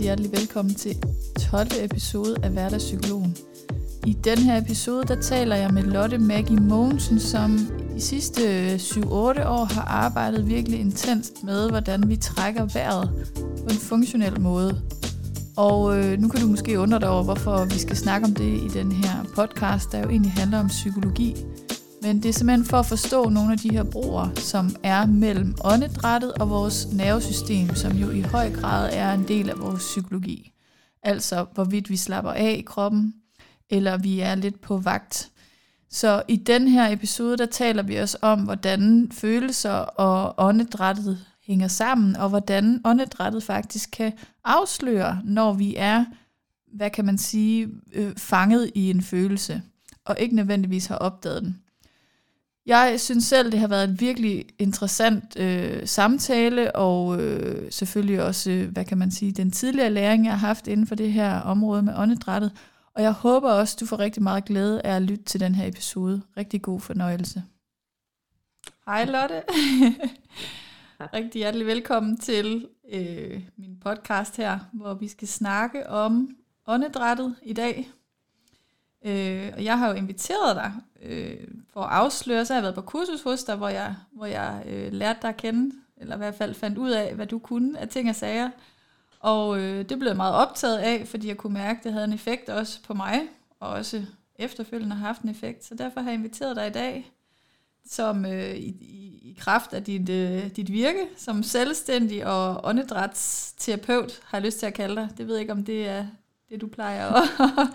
rigtig hjertelig velkommen til 12. episode af Hverdagspsykologen. I den her episode, der taler jeg med Lotte Maggie Mogensen, som de sidste øh, 7-8 år har arbejdet virkelig intenst med, hvordan vi trækker vejret på en funktionel måde. Og øh, nu kan du måske undre dig over, hvorfor vi skal snakke om det i den her podcast, der jo egentlig handler om psykologi. Men det er simpelthen for at forstå nogle af de her broer, som er mellem åndedrættet og vores nervesystem, som jo i høj grad er en del af vores psykologi. Altså hvorvidt vi slapper af i kroppen, eller vi er lidt på vagt. Så i den her episode, der taler vi også om, hvordan følelser og åndedrættet hænger sammen, og hvordan åndedrættet faktisk kan afsløre, når vi er, hvad kan man sige, øh, fanget i en følelse, og ikke nødvendigvis har opdaget den. Jeg synes selv, det har været en virkelig interessant øh, samtale, og øh, selvfølgelig også, øh, hvad kan man sige, den tidligere læring, jeg har haft inden for det her område med åndedrættet. Og jeg håber også, du får rigtig meget glæde af at lytte til den her episode. Rigtig god fornøjelse. Hej Lotte. rigtig hjertelig velkommen til øh, min podcast her, hvor vi skal snakke om åndedrættet i dag. Øh, og jeg har jo inviteret dig øh, for at afsløre, så har jeg været på kursus hos dig, hvor jeg, hvor jeg øh, lærte dig at kende, eller i hvert fald fandt ud af, hvad du kunne af ting og sager. Og øh, det blev jeg meget optaget af, fordi jeg kunne mærke, at det havde en effekt også på mig, og også efterfølgende har haft en effekt. Så derfor har jeg inviteret dig i dag, som øh, i, i, i kraft af dit, øh, dit virke som selvstændig og åndedrætsterapeut, har jeg lyst til at kalde dig. Det ved jeg ikke, om det er det, du plejer at,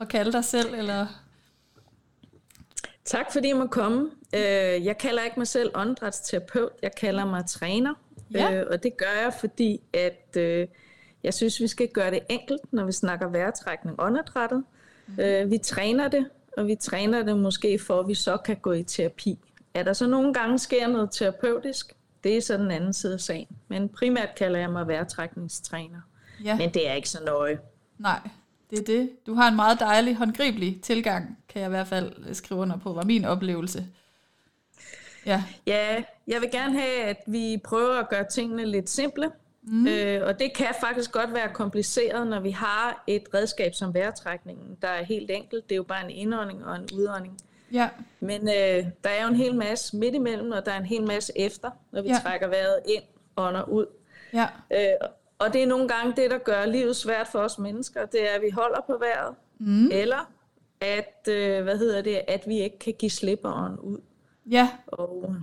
at kalde dig selv, eller... Tak fordi jeg må komme. Øh, jeg kalder ikke mig selv åndedrætsterapeut, jeg kalder mig træner. Ja. Øh, og det gør jeg, fordi at øh, jeg synes, vi skal gøre det enkelt, når vi snakker vejrtrækning åndedrættet. Mm. Vi træner det, og vi træner det måske for, at vi så kan gå i terapi. Er der så nogle gange sker noget terapeutisk? Det er så den anden side af sagen. Men primært kalder jeg mig vejrtrækningstræner. Ja. Men det er ikke så nøje. Nej, det er det. Du har en meget dejlig, håndgribelig tilgang, kan jeg i hvert fald skrive under på, var min oplevelse. Ja. ja, jeg vil gerne have, at vi prøver at gøre tingene lidt simple. Mm. Øh, og det kan faktisk godt være kompliceret, når vi har et redskab som vejrtrækningen, der er helt enkelt. Det er jo bare en indånding og en udånding. Ja. Men øh, der er jo en hel masse midt imellem, og der er en hel masse efter, når vi ja. trækker vejret ind, ånder ud. Ja. Øh, og det er nogle gange det, der gør livet svært for os mennesker, det er, at vi holder på vejret, mm. eller at, øh, hvad hedder det, at vi ikke kan give slip ud. Ja. Og,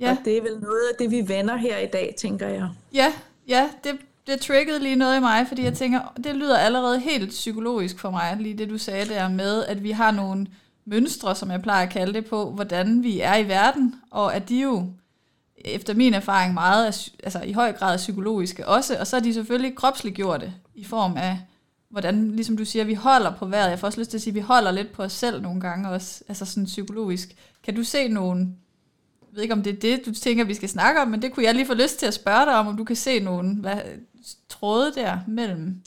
ja. og det er vel noget af det, vi vender her i dag, tænker jeg. Ja, ja det, det triggede lige noget i mig, fordi jeg tænker, det lyder allerede helt psykologisk for mig, lige det du sagde der med, at vi har nogle mønstre, som jeg plejer at kalde det på, hvordan vi er i verden, og at de jo efter min erfaring meget, altså i høj grad psykologiske også, og så er de selvfølgelig kropsligt det i form af, hvordan, ligesom du siger, vi holder på vejret. Jeg får også lyst til at sige, at vi holder lidt på os selv nogle gange også, altså sådan psykologisk. Kan du se nogen, jeg ved ikke om det er det, du tænker, vi skal snakke om, men det kunne jeg lige få lyst til at spørge dig om, om du kan se nogen hvad, tråde der mellem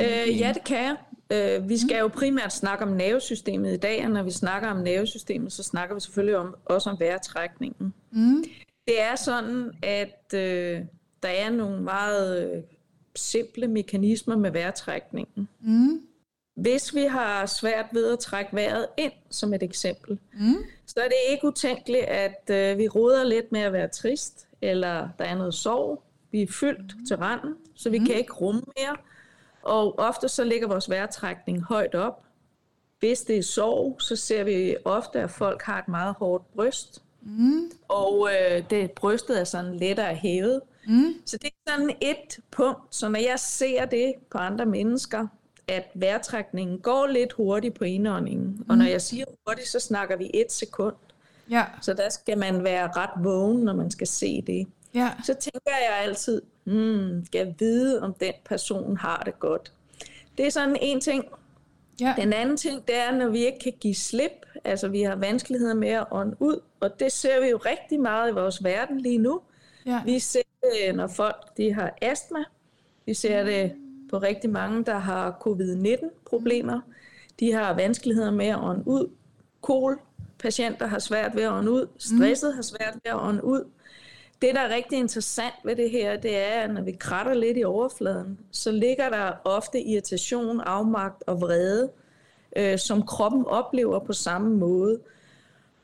øh, Ja, det kan jeg. Øh, vi skal jo primært snakke om nervesystemet i dag, og når vi snakker om nervesystemet, så snakker vi selvfølgelig om, også om vejrtrækningen. Mm. Det er sådan, at øh, der er nogle meget øh, simple mekanismer med vejrtrækningen. Mm. Hvis vi har svært ved at trække vejret ind, som et eksempel, mm. så er det ikke utænkeligt, at øh, vi roder lidt med at være trist, eller der er noget sorg, vi er fyldt mm. til randen, så vi mm. kan ikke rumme mere. Og ofte så ligger vores vejrtrækning højt op. Hvis det er sorg, så ser vi ofte, at folk har et meget hårdt bryst, Mm. Og øh, det brystet er sådan lettere hævet. Mm. Så det er sådan et punkt. Så når jeg ser det på andre mennesker, at vejrtrækningen går lidt hurtigt på indåndingen, mm. og når jeg siger hurtigt, så snakker vi et sekund. Ja. Så der skal man være ret vågen, når man skal se det. Ja. Så tænker jeg altid, hmm, skal jeg vide, om den person har det godt. Det er sådan en ting. Ja. Den anden ting, det er, når vi ikke kan give slip, altså vi har vanskeligheder med at ånde ud, og det ser vi jo rigtig meget i vores verden lige nu. Ja. Vi ser det, når folk de har astma. Vi ser det på rigtig mange, der har covid-19-problemer. De har vanskeligheder med at ånde ud. Kol patienter har svært ved at ånde ud. Stresset har svært ved at ånde ud. det, der er rigtig interessant ved det her, det er, at når vi kratter lidt i overfladen, så ligger der ofte irritation, afmagt og vrede, øh, som kroppen oplever på samme måde.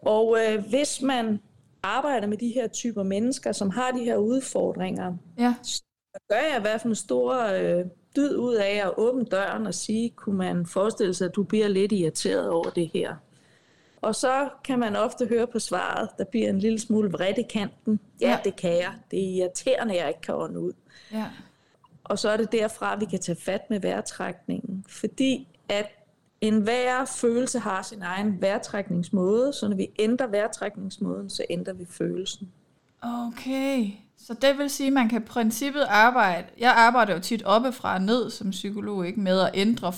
Og øh, hvis man arbejder med de her typer mennesker, som har de her udfordringer, ja. så gør jeg i hvert fald en stor øh, dyd ud af at åbne døren og sige, kunne man forestille sig, at du bliver lidt irriteret over det her. Og så kan man ofte høre på svaret, der bliver en lille smule vredt i kanten. Ja, ja. det kan jeg. Det er irriterende, jeg ikke kan ånde ud. Ja. Og så er det derfra, vi kan tage fat med vejrtrækningen. Fordi at en hver følelse har sin egen vejrtrækningsmåde, så når vi ændrer vejrtrækningsmåden, så ændrer vi følelsen. Okay, så det vil sige, at man kan i princippet arbejde, jeg arbejder jo tit oppefra og ned som psykolog, ikke med at ændre,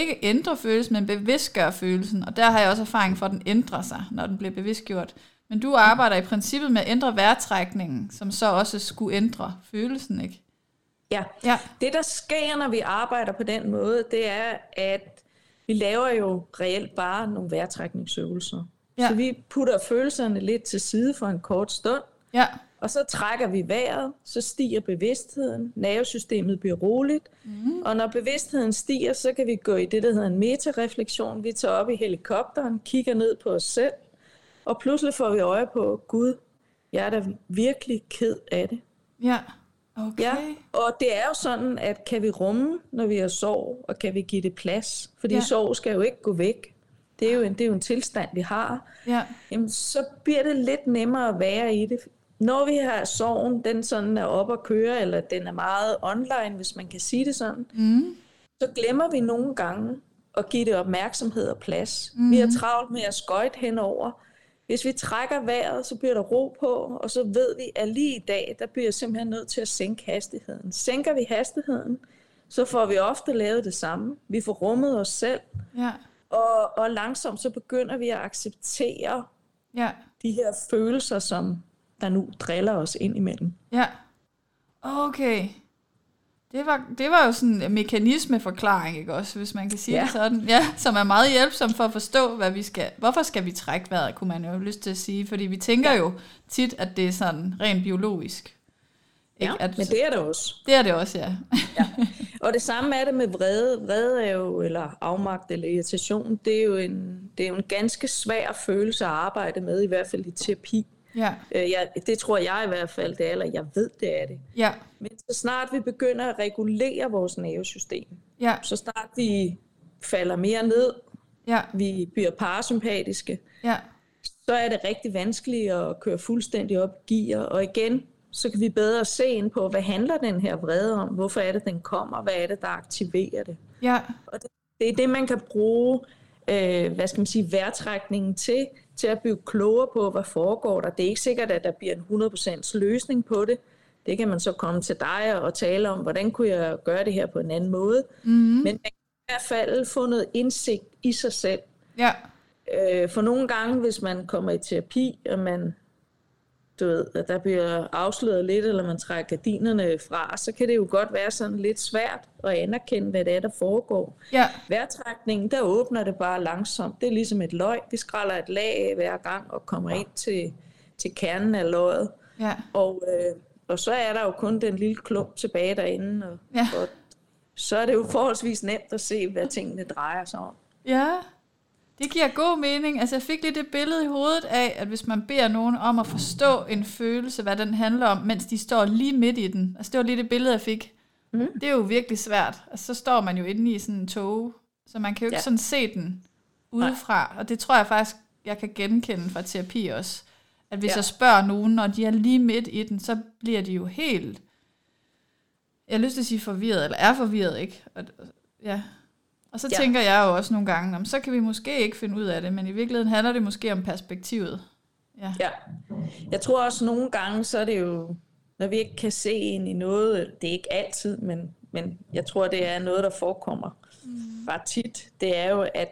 ikke ændre følelsen, men bevidstgøre følelsen, og der har jeg også erfaring for, at den ændrer sig, når den bliver bevidstgjort. Men du arbejder i princippet med at ændre vejrtrækningen, som så også skulle ændre følelsen, ikke? Ja. ja, det der sker, når vi arbejder på den måde, det er, at vi laver jo reelt bare nogle vejrtrækningsøvelser. Ja. Så vi putter følelserne lidt til side for en kort stund, ja. Og så trækker vi vejret, så stiger bevidstheden, nervesystemet bliver roligt, mm. og når bevidstheden stiger, så kan vi gå i det, der hedder en metareflektion. Vi tager op i helikopteren, kigger ned på os selv, og pludselig får vi øje på, Gud, jeg er da virkelig ked af det. Ja. Okay. Ja, og det er jo sådan, at kan vi rumme, når vi har sorg, og kan vi give det plads? Fordi ja. sorg skal jo ikke gå væk. Det er jo en, det er jo en tilstand, vi har. Ja. Jamen, så bliver det lidt nemmere at være i det. Når vi har sorgen, den sådan er op at køre, eller den er meget online, hvis man kan sige det sådan, mm. så glemmer vi nogle gange at give det opmærksomhed og plads. Mm. Vi har travlt med at skøjte henover, hvis vi trækker vejret, så bliver der ro på, og så ved vi, at lige i dag, der bliver jeg simpelthen nødt til at sænke hastigheden. Sænker vi hastigheden, så får vi ofte lavet det samme. Vi får rummet os selv, ja. og, og langsomt så begynder vi at acceptere ja. de her følelser, som der nu driller os ind imellem. Ja, okay. Det var, det var jo sådan en mekanismeforklaring, ikke også, hvis man kan sige ja. det sådan. Ja, som er meget hjælpsom for at forstå, hvad vi skal, hvorfor skal vi trække vejret, kunne man jo have lyst til at sige. Fordi vi tænker ja. jo tit, at det er sådan rent biologisk. Ikke? Ja, at, men det er det også. Det er det også, ja. ja. Og det samme er det med vrede. Vrede er jo, eller afmagt eller irritation, det er jo en, det er jo en ganske svær følelse at arbejde med, i hvert fald i terapi. Ja. Øh, ja, det tror jeg i hvert fald, det er, eller jeg ved, det er det. Ja. Men så snart vi begynder at regulere vores nervesystem, ja. så snart vi falder mere ned, ja. vi bliver parasympatiske, ja. så er det rigtig vanskeligt at køre fuldstændig op i gear. Og igen, så kan vi bedre se ind på, hvad handler den her vrede om? Hvorfor er det, den kommer? Hvad er det, der aktiverer det? Ja. Og det, det er det, man kan bruge øh, hvad skal man sige, værtrækningen til, til at blive klogere på, hvad foregår der. Det er ikke sikkert, at der bliver en 100% løsning på det. Det kan man så komme til dig og tale om, hvordan kunne jeg gøre det her på en anden måde. Mm-hmm. Men man kan i hvert fald få noget indsigt i sig selv. Ja. Øh, for nogle gange, hvis man kommer i terapi, og man du ved, at der bliver afsløret lidt, eller man trækker gardinerne fra, så kan det jo godt være sådan lidt svært at anerkende, hvad det er, der foregår. Ja. Vejrtrækningen, der åbner det bare langsomt. Det er ligesom et løg. Vi skræller et lag af hver gang og kommer ind til, til kernen af løget. Ja. Og, øh, og så er der jo kun den lille klump tilbage derinde. Og, ja. og så er det jo forholdsvis nemt at se, hvad tingene drejer sig om. Ja, det giver god mening. Altså jeg fik lidt det billede i hovedet af, at hvis man beder nogen om at forstå en følelse, hvad den handler om, mens de står lige midt i den. Altså det var lige det billede, jeg fik. Mm. Det er jo virkelig svært. Altså så står man jo inde i sådan en tog, så man kan jo ikke ja. sådan se den udefra. Og det tror jeg faktisk, jeg kan genkende fra terapi også. At hvis ja. jeg spørger nogen, når de er lige midt i den, så bliver de jo helt, jeg har lyst til at sige forvirret, eller er forvirret, ikke? Og, ja, og så ja. tænker jeg jo også nogle gange, om så kan vi måske ikke finde ud af det, men i virkeligheden handler det måske om perspektivet. Ja. ja. Jeg tror også nogle gange, så er det jo, når vi ikke kan se ind i noget, det er ikke altid, men, men jeg tror, det er noget, der forekommer mm. bare tit, det er jo, at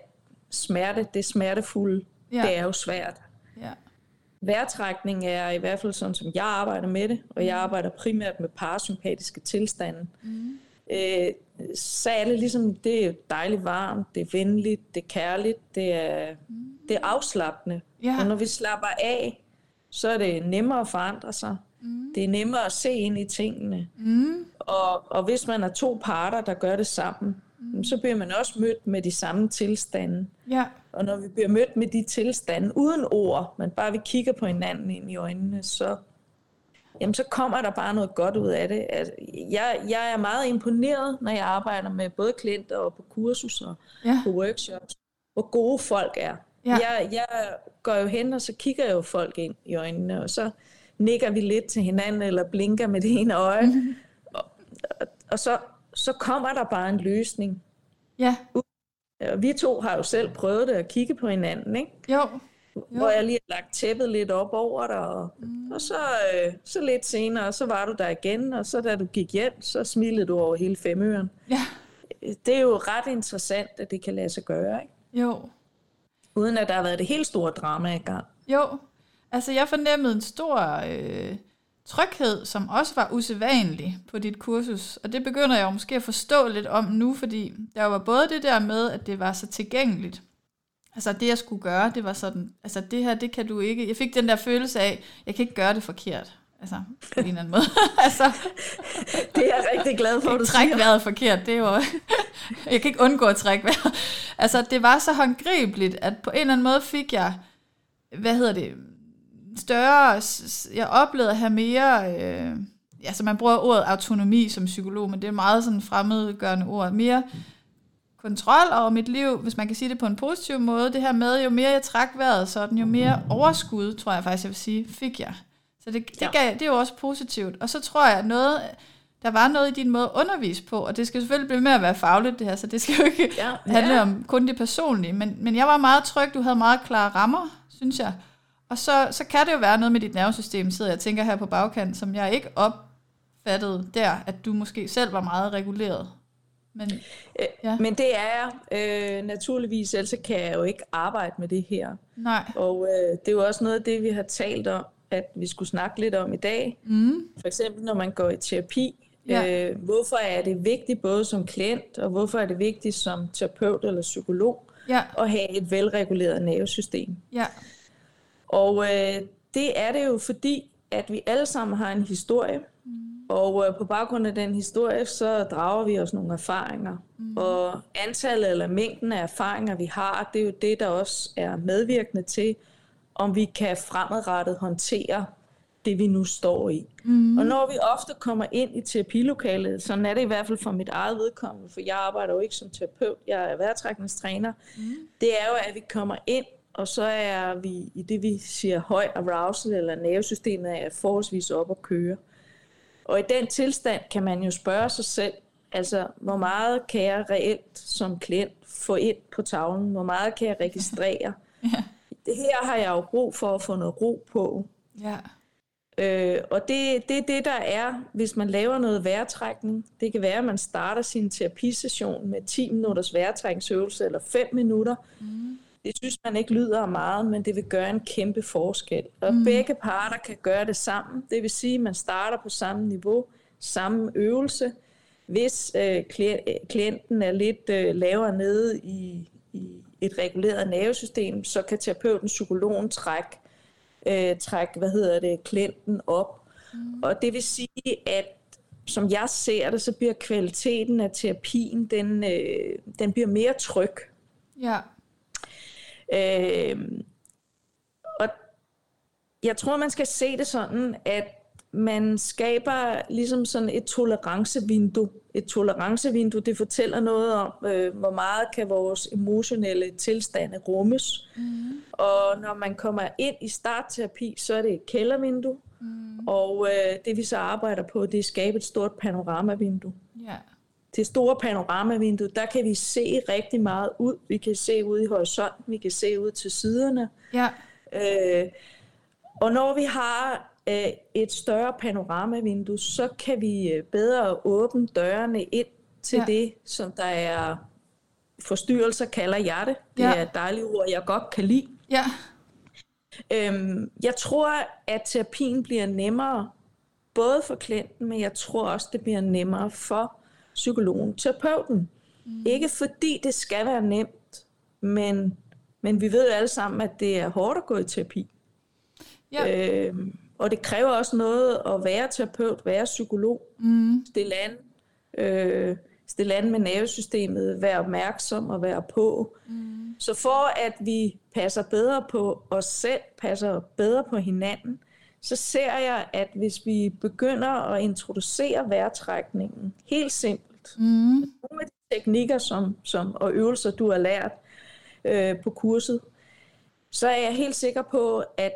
smerte, det smertefulde, ja. det er jo svært. Ja. Vejrtrækning er i hvert fald sådan, som jeg arbejder med det, og jeg mm. arbejder primært med parasympatiske tilstande. Mm øh, så er det ligesom, det er dejligt varmt, det er venligt, det er kærligt, det er, det er afslappende. Ja. Og når vi slapper af, så er det nemmere at forandre sig. Mm. Det er nemmere at se ind i tingene. Mm. Og, og hvis man er to parter, der gør det sammen, mm. så bliver man også mødt med de samme tilstande. Ja. Og når vi bliver mødt med de tilstande uden ord, men bare vi kigger på hinanden ind i øjnene, så, jamen, så kommer der bare noget godt ud af det. Altså, jeg, jeg er meget imponeret, når jeg arbejder med både klienter og på kursus og ja. på workshops, hvor gode folk er. Ja. Jeg, jeg går jo hen, og så kigger jeg jo folk ind i øjnene, og så nikker vi lidt til hinanden, eller blinker med det ene øje. Mm-hmm. Og, og, og så, så kommer der bare en løsning. Ja. Vi to har jo selv prøvet det at kigge på hinanden, ikke? Jo. Jo. Hvor jeg lige har lagt tæppet lidt op over dig, og, mm. og så, øh, så lidt senere, så var du der igen, og så da du gik hjem, så smilede du over hele femøren. Ja. Det er jo ret interessant, at det kan lade sig gøre, ikke? Jo. Uden at der har været det helt store drama i gang. Jo, altså jeg fornemmede en stor øh, tryghed, som også var usædvanlig på dit kursus. Og det begynder jeg jo måske at forstå lidt om nu, fordi der var både det der med, at det var så tilgængeligt. Altså det jeg skulle gøre, det var sådan, altså det her, det kan du ikke. Jeg fik den der følelse af, jeg kan ikke gøre det forkert. Altså, på en eller anden måde. altså, det er jeg rigtig glad for, at du træk vejret forkert, det jo... jeg kan ikke undgå at trække vejret. Altså, det var så håndgribeligt, at på en eller anden måde fik jeg, hvad hedder det, større... Jeg oplevede at have mere... Øh, altså, man bruger ordet autonomi som psykolog, men det er meget sådan fremmedgørende ord. Mere kontrol over mit liv, hvis man kan sige det på en positiv måde. Det her med, jo mere jeg trak vejret sådan, jo mere overskud, tror jeg faktisk, jeg vil sige, fik jeg. Så det, det, ja. gav, det er jo også positivt. Og så tror jeg, at noget, der var noget i din måde at undervise på, og det skal selvfølgelig blive med at være fagligt det her, så det skal jo ikke ja. handle om kun det personlige. Men, men jeg var meget tryg, du havde meget klare rammer, synes jeg. Og så, så kan det jo være noget med dit nervesystem, sidder jeg tænker her på bagkant, som jeg ikke opfattede der, at du måske selv var meget reguleret. Men, øh, ja. Men det er øh, naturligvis, ellers kan jeg jo ikke arbejde med det her. Nej. Og øh, det er jo også noget af det, vi har talt om, at vi skulle snakke lidt om i dag. Mm. For eksempel, når man går i terapi. Ja. Øh, hvorfor er det vigtigt både som klient, og hvorfor er det vigtigt som terapeut eller psykolog, ja. at have et velreguleret nervesystem? Ja. Og øh, det er det jo fordi, at vi alle sammen har en historie. Mm. Og øh, på baggrund af den historie, så drager vi os nogle erfaringer. Mm. Og antallet eller mængden af erfaringer, vi har, det er jo det, der også er medvirkende til, om vi kan fremadrettet håndtere det, vi nu står i. Mm. Og når vi ofte kommer ind i terapilokalet, så er det i hvert fald for mit eget vedkommende, for jeg arbejder jo ikke som terapeut, jeg er vejrtrækningstræner, mm. det er jo, at vi kommer ind, og så er vi i det, vi siger høj arousal, eller nervesystemet er forholdsvis op at køre. Og i den tilstand kan man jo spørge sig selv, altså hvor meget kan jeg reelt som klient få ind på tavlen, hvor meget kan jeg registrere, ja det her har jeg jo brug for at få noget ro på. Ja. Øh, og det, det er det, der er, hvis man laver noget vejrtrækning. Det kan være, at man starter sin terapisession med 10 minutters vejrtrækningsøvelse eller 5 minutter. Mm. Det synes man ikke lyder meget, men det vil gøre en kæmpe forskel. Og mm. begge parter kan gøre det sammen. Det vil sige, at man starter på samme niveau, samme øvelse. Hvis øh, klienten er lidt øh, lavere nede i, i et reguleret nervesystem, så kan terapeuten, psykologen trække, øh, trække hvad hedder det, klienten op. Mm. Og det vil sige, at som jeg ser det, så bliver kvaliteten af terapien, den, øh, den bliver mere tryg. Ja. Øh, og jeg tror, man skal se det sådan, at man skaber ligesom sådan et tolerancevindue. Et tolerancevindue, det fortæller noget om, øh, hvor meget kan vores emotionelle tilstande rummes. Mm. Og når man kommer ind i startterapi, så er det et kældervindue. Mm. Og øh, det vi så arbejder på, det er at skabe et stort panoramavindue. Ja. Det store panoramavindue, der kan vi se rigtig meget ud. Vi kan se ud i horisonten, vi kan se ud til siderne. Ja. Øh, og når vi har øh, et større panoramavindue, så kan vi øh, bedre åbne dørene ind til ja. det, som der er forstyrrelser, kalder jeg det. Det ja. er et dejligt ord, jeg godt kan lide. Ja. Øhm, jeg tror, at terapien bliver nemmere, både for klienten, men jeg tror også, det bliver nemmere for psykologen, terapeuten. Mm. Ikke fordi det skal være nemt, men, men vi ved jo alle sammen, at det er hårdt at gå i terapi. Ja. Øhm, og det kræver også noget at være terapeut, være psykolog, mm. stille an, øh, stille an med nervesystemet, være opmærksom og være på. Mm. Så for at vi passer bedre på os selv, passer bedre på hinanden, så ser jeg, at hvis vi begynder at introducere vejrtrækningen helt simpelt, mm. nogle af de teknikker som, som, og øvelser, du har lært øh, på kurset, så er jeg helt sikker på, at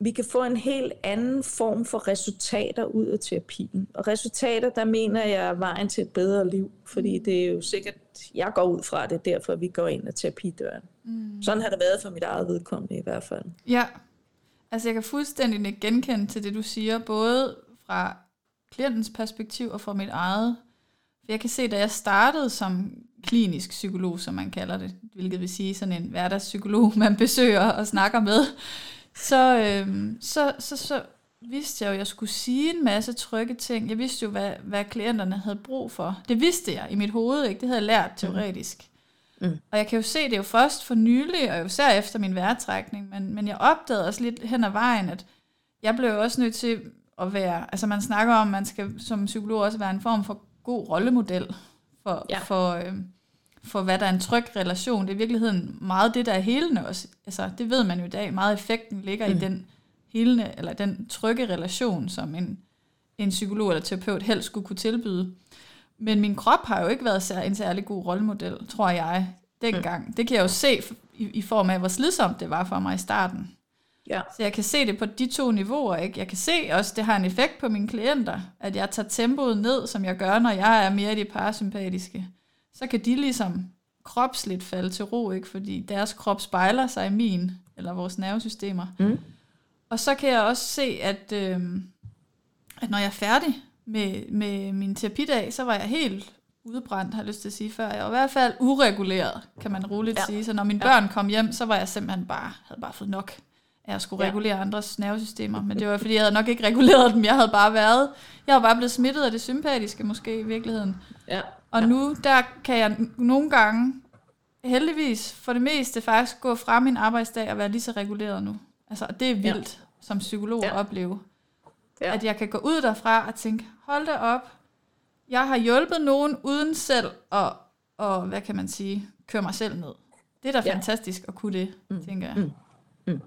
vi kan få en helt anden form for resultater ud af terapien. Og resultater, der mener jeg er vejen til et bedre liv, fordi mm. det er jo sikkert, jeg går ud fra det, derfor vi går ind af terapidøren. Mm. Sådan har det været for mit eget vedkommende i hvert fald. Ja, altså jeg kan fuldstændig genkende til det, du siger, både fra klientens perspektiv og fra mit eget. For jeg kan se, da jeg startede som klinisk psykolog, som man kalder det, hvilket vil sige sådan en hverdagspsykolog, man besøger og snakker med, så, øh, så, så, så vidste jeg jo, at jeg skulle sige en masse trygge ting. Jeg vidste jo, hvad, hvad klienterne havde brug for. Det vidste jeg i mit hoved, ikke? Det havde jeg lært mm. teoretisk. Mm. Og jeg kan jo se det jo først for nylig, og jo især efter min vejrtrækning, men, men jeg opdagede også lidt hen ad vejen, at jeg blev også nødt til at være, altså man snakker om, at man skal som psykolog også være en form for god rollemodel for, ja. for, øh, for hvad der er en tryg relation. Det er i virkeligheden meget det, der er helende også. Altså, det ved man jo i dag. Meget effekten ligger mm. i den helende, eller den trygge relation, som en, en psykolog eller terapeut helst skulle kunne tilbyde. Men min krop har jo ikke været en særlig god rollemodel, tror jeg, dengang. Mm. Det kan jeg jo se i, i form af, hvor slidsomt det var for mig i starten. Ja. Så jeg kan se det på de to niveauer. Ikke? Jeg kan se også, det har en effekt på mine klienter, at jeg tager tempoet ned, som jeg gør, når jeg er mere i det parasympatiske så kan de ligesom kropsligt falde til ro, ikke? fordi deres krop spejler sig i min, eller vores nervesystemer. Mm. Og så kan jeg også se, at, øh, at når jeg er færdig med, med min terapidag, så var jeg helt udbrændt, har jeg lyst til at sige før. Jeg var i hvert fald ureguleret, kan man roligt ja. sige. Så når mine ja. børn kom hjem, så var jeg simpelthen bare, havde bare fået nok af at skulle ja. regulere andres nervesystemer. Men det var fordi, jeg havde nok ikke reguleret dem. Jeg havde bare været, jeg var bare blevet smittet af det sympatiske måske i virkeligheden. Ja. Og ja. nu, der kan jeg nogle gange, heldigvis for det meste, faktisk gå fra min arbejdsdag og være lige så reguleret nu. Altså, det er vildt ja. som psykolog ja. at opleve. Ja. At jeg kan gå ud derfra og tænke, hold da op, jeg har hjulpet nogen uden selv at, og, hvad kan man sige, køre mig selv ned. Det er da ja. fantastisk at kunne det, mm. tænker jeg. Mm. Mm.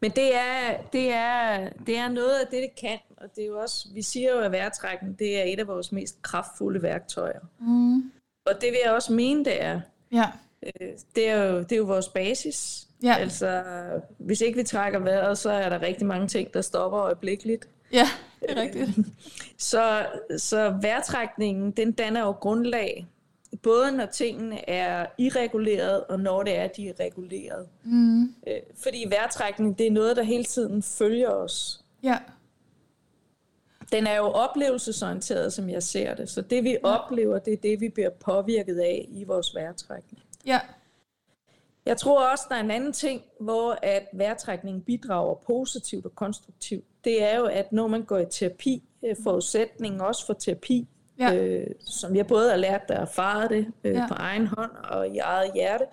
Men det er, det, er, det er noget af det, det kan, og det er jo også, vi siger jo, at vejrtrækning, det er et af vores mest kraftfulde værktøjer. Mm. Og det vil jeg også mene, det er. Ja. Øh, det er jo, det er jo vores basis. Ja. Altså, hvis ikke vi trækker vejret, så er der rigtig mange ting, der stopper øjeblikkeligt. Ja, det er rigtigt. Så, så vejrtrækningen, den danner jo grundlag både når tingene er irreguleret, og når det er, de er reguleret. Mm. Øh, fordi vejrtrækning, det er noget, der hele tiden følger os. Ja. Den er jo oplevelsesorienteret, som jeg ser det. Så det vi ja. oplever, det er det, vi bliver påvirket af i vores vejrtrækning. Ja. Jeg tror også, der er en anden ting, hvor at vejrtrækning bidrager positivt og konstruktivt. Det er jo, at når man går i terapi, øh, forudsætningen også for terapi, ja. øh, som jeg både har lært at erfare det øh, ja. på egen hånd og i eget hjerte,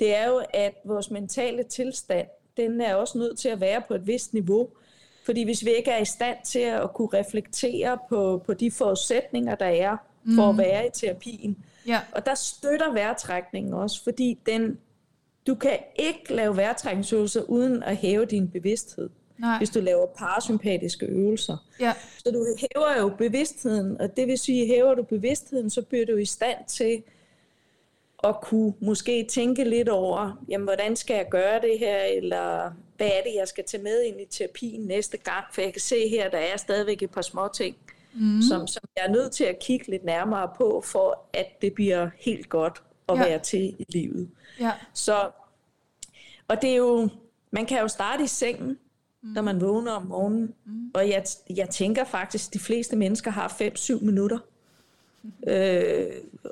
det er jo, at vores mentale tilstand, den er også nødt til at være på et vist niveau. Fordi hvis vi ikke er i stand til at kunne reflektere på, på de forudsætninger, der er for mm. at være i terapien, ja. og der støtter vejrtrækningen også, fordi den, du kan ikke lave vejrtrækningsøvelser uden at hæve din bevidsthed. Nej. hvis du laver parasympatiske øvelser. Ja. Så du hæver jo bevidstheden, og det vil sige, hæver du bevidstheden, så bliver du i stand til at kunne måske tænke lidt over, jamen hvordan skal jeg gøre det her, eller hvad er det, jeg skal tage med ind i terapien næste gang, for jeg kan se her, der er stadigvæk et par små ting, mm. som, som jeg er nødt til at kigge lidt nærmere på, for at det bliver helt godt at ja. være til i livet. Ja. Så, og det er jo, man kan jo starte i sengen, mm. når man vågner om morgenen. Mm. Og jeg, jeg tænker faktisk, at de fleste mennesker har 5-7 minutter. Øh,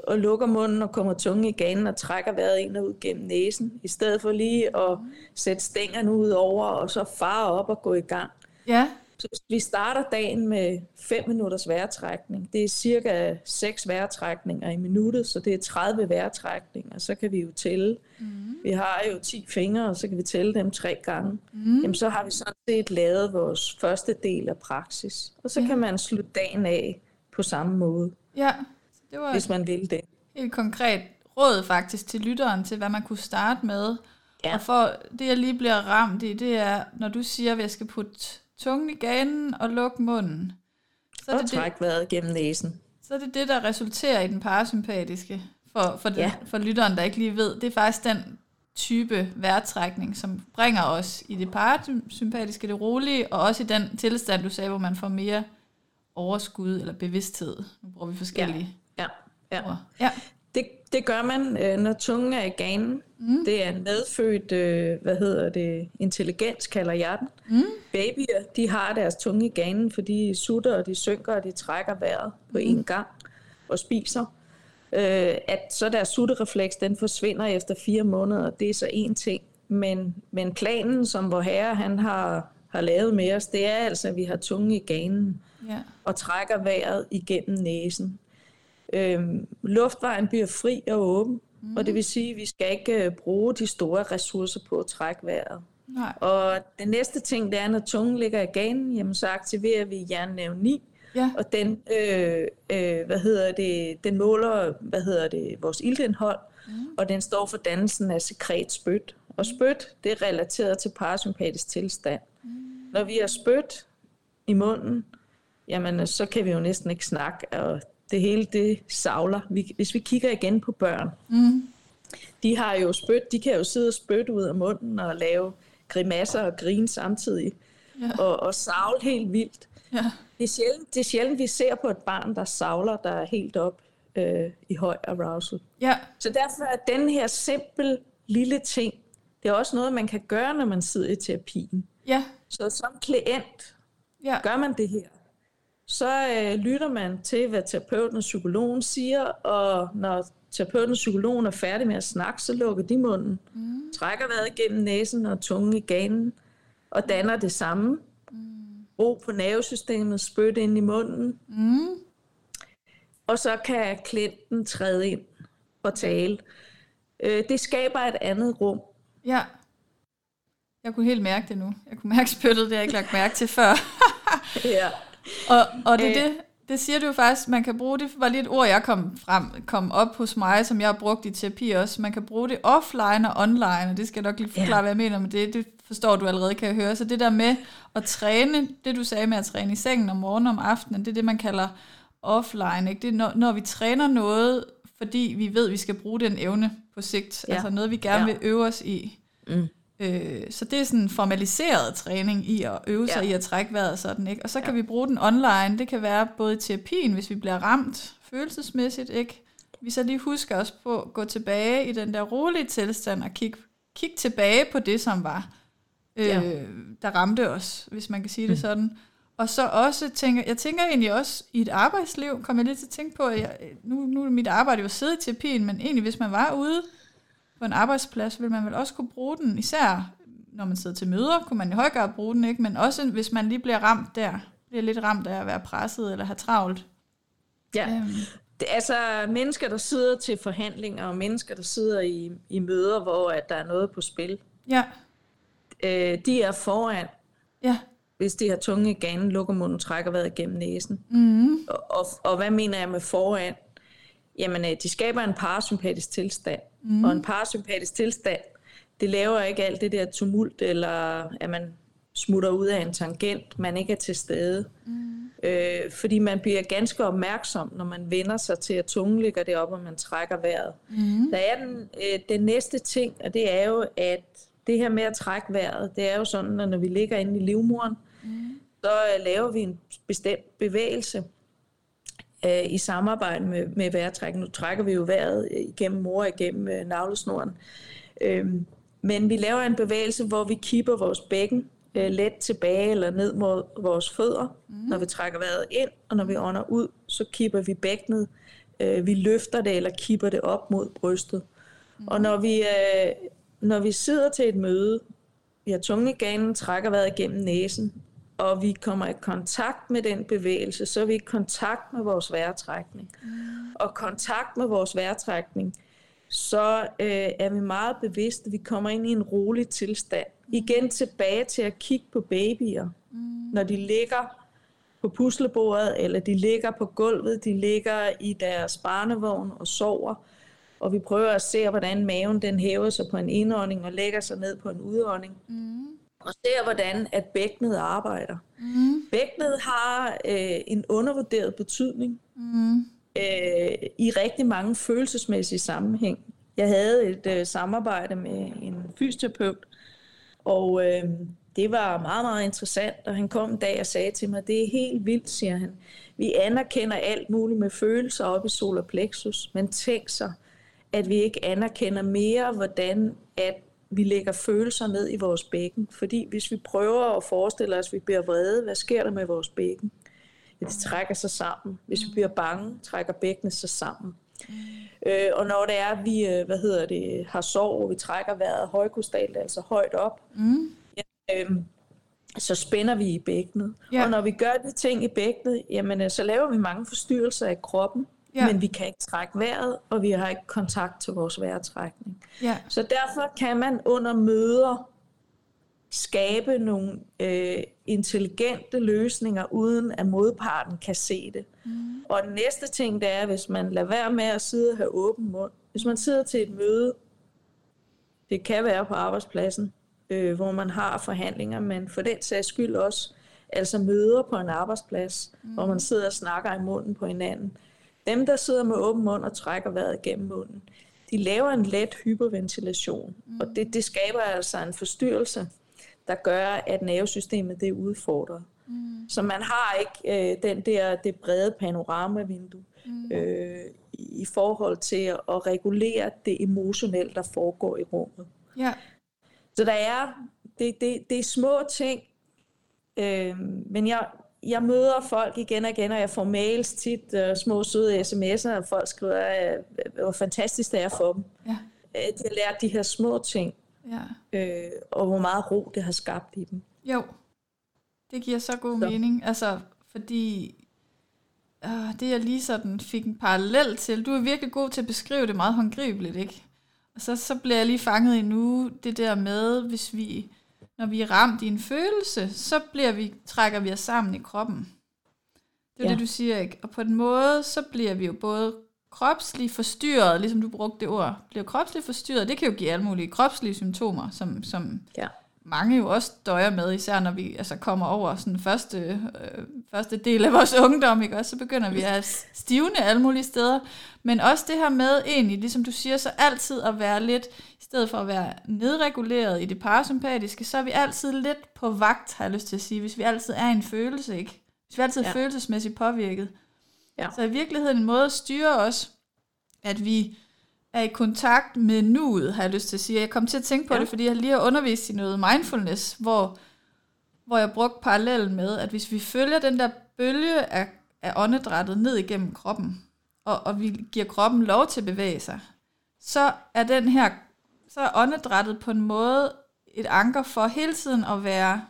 og lukker munden og kommer tungen i ganen og trækker vejret ind og ud gennem næsen, i stedet for lige at mm. sætte stængerne ud over og så fare op og gå i gang. Ja. Så vi starter dagen med 5 minutters vejrtrækning. Det er cirka 6 vejrtrækninger i minuttet, så det er 30 vejrtrækninger. Så kan vi jo tælle. Mm. Vi har jo 10 fingre, og så kan vi tælle dem tre gange. Mm. Jamen, så har vi sådan set lavet vores første del af praksis. Og så ja. kan man slutte dagen af på samme måde. Ja, det var hvis man vil det. Helt konkret råd faktisk til lytteren til, hvad man kunne starte med. Ja. Og for det, jeg lige bliver ramt i, det er, når du siger, at jeg skal putte tungen i ganen og lukke munden. Så og det træk det, vejret gennem næsen. Så er det det, der resulterer i den parasympatiske. For, for, ja. den, for lytteren, der ikke lige ved, det er faktisk den type vejrtrækning, som bringer os i det parasympatiske, det rolige, og også i den tilstand, du sagde, hvor man får mere overskud eller bevidsthed. Nu bruger vi forskellige ja. Ja. Ja. Ja. Det, gør man, øh, når tungen er i ganen. Mm. Det er en medfødt, øh, hvad hedder det, intelligens, kalder jeg den. Mm. Babyer, de har deres tunge i ganen, fordi de sutter, og de synker, og de trækker vejret på én mm. gang og spiser. Øh, at så deres sutterefleks, den forsvinder efter fire måneder, det er så en ting. Men, men planen, som vor herre han har, har lavet med os, det er altså, at vi har tunge i ganen yeah. og trækker vejret igennem næsen. Øhm, luftvejen bliver fri og åben, mm. og det vil sige, at vi skal ikke øh, bruge de store ressourcer på at trække vejret. Nej. Og den næste ting, det er, når tungen ligger i ganen, jamen, så aktiverer vi hjernenerve 9, ja. og den, øh, øh, hvad hedder det, den måler hvad hedder det, vores iltindhold, mm. og den står for dannelsen af sekret spyt. Og spyt, det er relateret til parasympatisk tilstand. Mm. Når vi har spyt i munden, jamen så kan vi jo næsten ikke snakke, og det hele det savler. Vi, hvis vi kigger igen på børn, mm. de har jo spyt, de kan jo sidde og spytte ud af munden og lave grimasser og grine samtidig, ja. og, og savle helt vildt. Ja. Det, er sjældent, det er sjældent, vi ser på et barn, der savler, der er helt op øh, i høj arousal. Ja. Så derfor er den her simpel lille ting, det er også noget, man kan gøre, når man sidder i terapien. Ja. Så som klient ja. gør man det her så øh, lytter man til, hvad terapeuten og psykologen siger, og når terapeuten og psykologen er færdig med at snakke, så lukker de munden, mm. trækker vejret gennem næsen og tungen i ganen, og danner det samme. Mm. Ro på nervesystemet, spyt ind i munden. Mm. Og så kan klienten træde ind og tale. Øh, det skaber et andet rum. Ja. Jeg kunne helt mærke det nu. Jeg kunne mærke spyttet, det har jeg ikke lagt mærke til før. ja og, og det, øh. det, det siger du jo faktisk, man kan bruge, det var lige et ord, jeg kom, frem, kom op hos mig, som jeg har brugt i terapi også. Man kan bruge det offline og online, og det skal jeg nok lige forklare, ja. hvad jeg mener med det. Det forstår du allerede, kan jeg høre. Så det der med at træne, det du sagde med at træne i sengen om morgenen og om aftenen, det er det, man kalder offline. Ikke? Det er, når, når vi træner noget, fordi vi ved, at vi skal bruge den evne på sigt. Ja. Altså noget, vi gerne ja. vil øve os i. Mm. Øh, så det er sådan en formaliseret træning i at øve sig ja. i at trække vejret sådan, ikke? Og så kan ja. vi bruge den online. Det kan være både i terapien, hvis vi bliver ramt følelsesmæssigt, ikke? Vi så lige husker os på at gå tilbage i den der rolige tilstand og kigge kig tilbage på det, som var, øh, ja. der ramte os, hvis man kan sige mm. det sådan. Og så også tænker, jeg tænker egentlig også i et arbejdsliv, kommer jeg lige til at tænke på, at jeg, nu, nu er mit arbejde jo at sidde i terapien, men egentlig hvis man var ude på en arbejdsplads, vil man vel også kunne bruge den, især når man sidder til møder, kunne man i høj grad bruge den, ikke? men også hvis man lige bliver ramt der, bliver lidt ramt af at være presset eller have travlt. Ja, øhm. det, altså mennesker, der sidder til forhandlinger, og mennesker, der sidder i, i møder, hvor at der er noget på spil, ja. øh, de er foran. Ja. Hvis de har tunge i ganen, lukker munden, trækker vejret igennem næsen. Mm. Og, og, og hvad mener jeg med foran? Jamen, øh, de skaber en parasympatisk tilstand. Mm. Og en parasympatisk tilstand, det laver ikke alt det der tumult, eller at man smutter ud af en tangent, man ikke er til stede. Mm. Øh, fordi man bliver ganske opmærksom, når man vender sig til, at tungen ligger deroppe, og man trækker vejret. Mm. Der er den, øh, den næste ting, og det er jo, at det her med at trække vejret, det er jo sådan, at når vi ligger inde i livmoren, mm. så øh, laver vi en bestemt bevægelse, øh, i samarbejde med, med vejrtræk. Nu trækker vi jo vejret igennem mor igennem øh, navlesnoren. Øh, men vi laver en bevægelse, hvor vi kipper vores bækken øh, let tilbage eller ned mod vores fødder, mm. når vi trækker vejret ind, og når vi ånder ud, så kipper vi bækkenet. Øh, vi løfter det eller kipper det op mod brystet. Mm. Og når vi, øh, når vi sidder til et møde, vi har tunge i ganen, trækker vejret igennem næsen, og vi kommer i kontakt med den bevægelse, så er vi i kontakt med vores vejrtrækning. Mm. Og kontakt med vores vejrtrækning, så øh, er vi meget bevidste, at vi kommer ind i en rolig tilstand. Igen tilbage til at kigge på babyer, mm. når de ligger på puslebordet, eller de ligger på gulvet, de ligger i deres barnevogn og sover, og vi prøver at se, hvordan maven den hæver sig på en indånding og lægger sig ned på en udånding. Mm. Og ser, hvordan at bækkenet arbejder. Mm. Bækkenet har øh, en undervurderet betydning mm. øh, i rigtig mange følelsesmæssige sammenhæng. Jeg havde et øh, samarbejde med en fysioterapeut, og øh, det var meget, meget interessant, og han kom en dag og sagde til mig, det er helt vildt, siger han. Vi anerkender alt muligt med følelser op i solar plexus, men tænk sig, at vi ikke anerkender mere, hvordan at vi lægger følelser ned i vores bækken. Fordi hvis vi prøver at forestille os, at vi bliver vrede, hvad sker der med vores bækken? Ja, det trækker sig sammen. Hvis vi bliver bange, trækker bækkenet sig sammen. Øh, og når det er, at vi øh, hvad hedder det, har sorg, vi trækker vejret højkostalt, altså højt op, mm. ja, øh, så spænder vi i bækkenet. Ja. Og når vi gør de ting i bækkenet, jamen, øh, så laver vi mange forstyrrelser i kroppen, ja. men vi kan ikke trække vejret, og vi har ikke kontakt til vores vejrtrækning. Ja. Så derfor kan man under møder skabe nogle øh, intelligente løsninger, uden at modparten kan se det. Mm. Og den næste ting, det er, hvis man lader være med at sidde og have åben mund. Hvis man sidder til et møde, det kan være på arbejdspladsen, øh, hvor man har forhandlinger, men for den sags skyld også, altså møder på en arbejdsplads, mm. hvor man sidder og snakker i munden på hinanden. Dem, der sidder med åben mund og trækker vejret gennem munden, de laver en let hyperventilation, mm. og det, det skaber altså en forstyrrelse der gør, at nervesystemet det er udfordret. Mm. Så man har ikke øh, den der, det brede panoramavindue mm. øh, i forhold til at, regulere det emotionelle, der foregår i rummet. Ja. Så der er, det, det, det er små ting, øh, men jeg, jeg møder folk igen og igen, og jeg får mails tit, uh, små søde sms'er, og folk skriver, at hvor fantastisk det er for dem. Ja. De har lært de her små ting. Ja. Øh, og hvor meget ro det har skabt i dem. Jo, det giver så god så. mening. Altså, fordi øh, det jeg lige sådan fik en parallel til, du er virkelig god til at beskrive det meget håndgribeligt, ikke? Og så, så bliver jeg lige fanget i nu, det der med, hvis vi, når vi er ramt i en følelse, så bliver vi, trækker vi os sammen i kroppen. Det er ja. det, du siger, ikke? Og på en måde, så bliver vi jo både kropsligt forstyrret, ligesom du brugte det ord, bliver kropsligt forstyrret, det kan jo give alle mulige kropslige symptomer, som, som ja. Mange jo også døjer med, især når vi altså, kommer over sådan første, øh, første del af vores ungdom, ikke? Også, så begynder vi at stivne alle mulige steder. Men også det her med egentlig, ligesom du siger, så altid at være lidt, i stedet for at være nedreguleret i det parasympatiske, så er vi altid lidt på vagt, har jeg lyst til at sige, hvis vi altid er en følelse, ikke? Hvis vi altid er ja. følelsesmæssigt påvirket. Ja. Så i virkeligheden en måde at styre os, at vi er i kontakt med nuet, har jeg lyst til at sige. Jeg kom til at tænke på ja. det, fordi jeg lige har undervist i noget mindfulness, hvor, hvor jeg brugte parallellen med, at hvis vi følger den der bølge af, af åndedrættet ned igennem kroppen, og, og vi giver kroppen lov til at bevæge sig, så er den her, så er åndedrættet på en måde et anker for hele tiden at være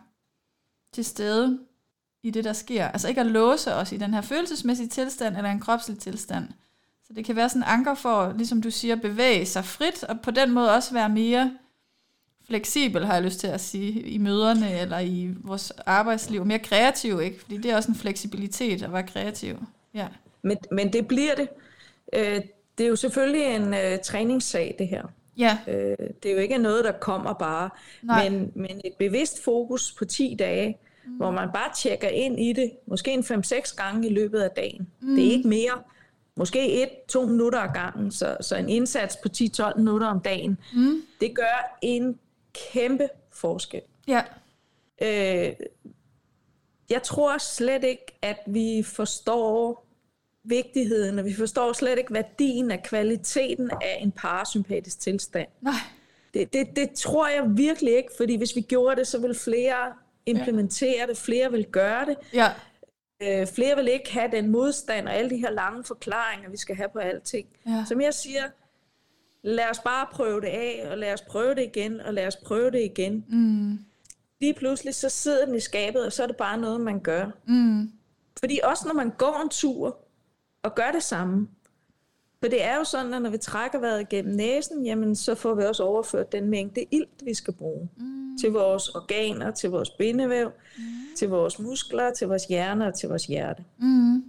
til stede i det, der sker. Altså ikke at låse os i den her følelsesmæssige tilstand eller en kropslig tilstand. Så det kan være sådan en anker for, ligesom du siger, at bevæge sig frit, og på den måde også være mere fleksibel, har jeg lyst til at sige, i møderne eller i vores arbejdsliv. Mere kreativ, ikke? Fordi det er også en fleksibilitet at være kreativ. Ja. Men, men det bliver det. Øh, det er jo selvfølgelig en øh, træningssag, det her. Ja. Øh, det er jo ikke noget, der kommer bare. Men, men et bevidst fokus på 10 dage, mm. hvor man bare tjekker ind i det, måske en 5-6 gange i løbet af dagen. Mm. Det er ikke mere. Måske et, to minutter ad gangen, så, så en indsats på 10-12 minutter om dagen, mm. det gør en kæmpe forskel. Ja. Øh, jeg tror slet ikke, at vi forstår vigtigheden, og vi forstår slet ikke værdien af kvaliteten af en parasympatisk tilstand. Nej. Det, det, det tror jeg virkelig ikke, fordi hvis vi gjorde det, så ville flere implementere ja. det, flere vil gøre det. Ja. Øh, flere vil ikke have den modstand og alle de her lange forklaringer, vi skal have på alting. Ja. Som jeg siger, lad os bare prøve det af, og lad os prøve det igen, og lad os prøve det igen. Mm. lige pludselig så sidder den i skabet, og så er det bare noget, man gør. Mm. Fordi også når man går en tur og gør det samme, for det er jo sådan, at når vi trækker vejret gennem næsen, jamen så får vi også overført den mængde ilt, vi skal bruge. Mm. Til vores organer, til vores bindevæv, mm. til vores muskler, til vores hjerne og til vores hjerte. Mm.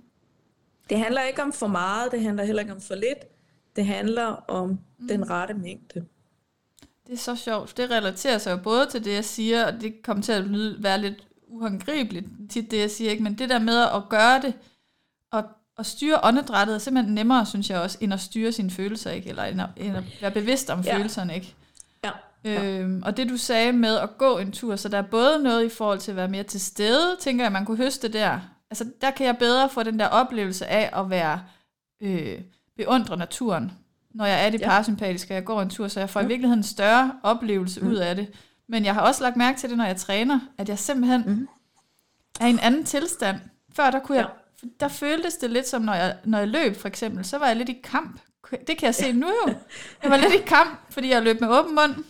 Det handler ikke om for meget, det handler heller ikke om for lidt. Det handler om mm. den rette mængde. Det er så sjovt. Det relaterer sig jo både til det, jeg siger, og det kommer til at lyde, være lidt uhåndgribeligt tit, det jeg siger, ikke? men det der med at gøre det, og, og styre åndedrættet, er simpelthen nemmere, synes jeg også, end at styre sine følelser, ikke? eller end at, end at være bevidst om ja. følelserne. Ikke? Ja. Øhm, og det du sagde med at gå en tur, så der er både noget i forhold til at være mere til stede, tænker jeg, man kunne høste der. Altså der kan jeg bedre få den der oplevelse af at være øh, beundre naturen, når jeg er det ja. parasympatiske, og jeg går en tur, så jeg får ja. i virkeligheden en større oplevelse mm. ud af det. Men jeg har også lagt mærke til det, når jeg træner, at jeg simpelthen mm. er i en anden tilstand. Før der kunne jeg, der føltes det lidt som, når jeg, når jeg løb for eksempel, så var jeg lidt i kamp. Det kan jeg se nu jo. Jeg var lidt i kamp, fordi jeg løb med åben mund.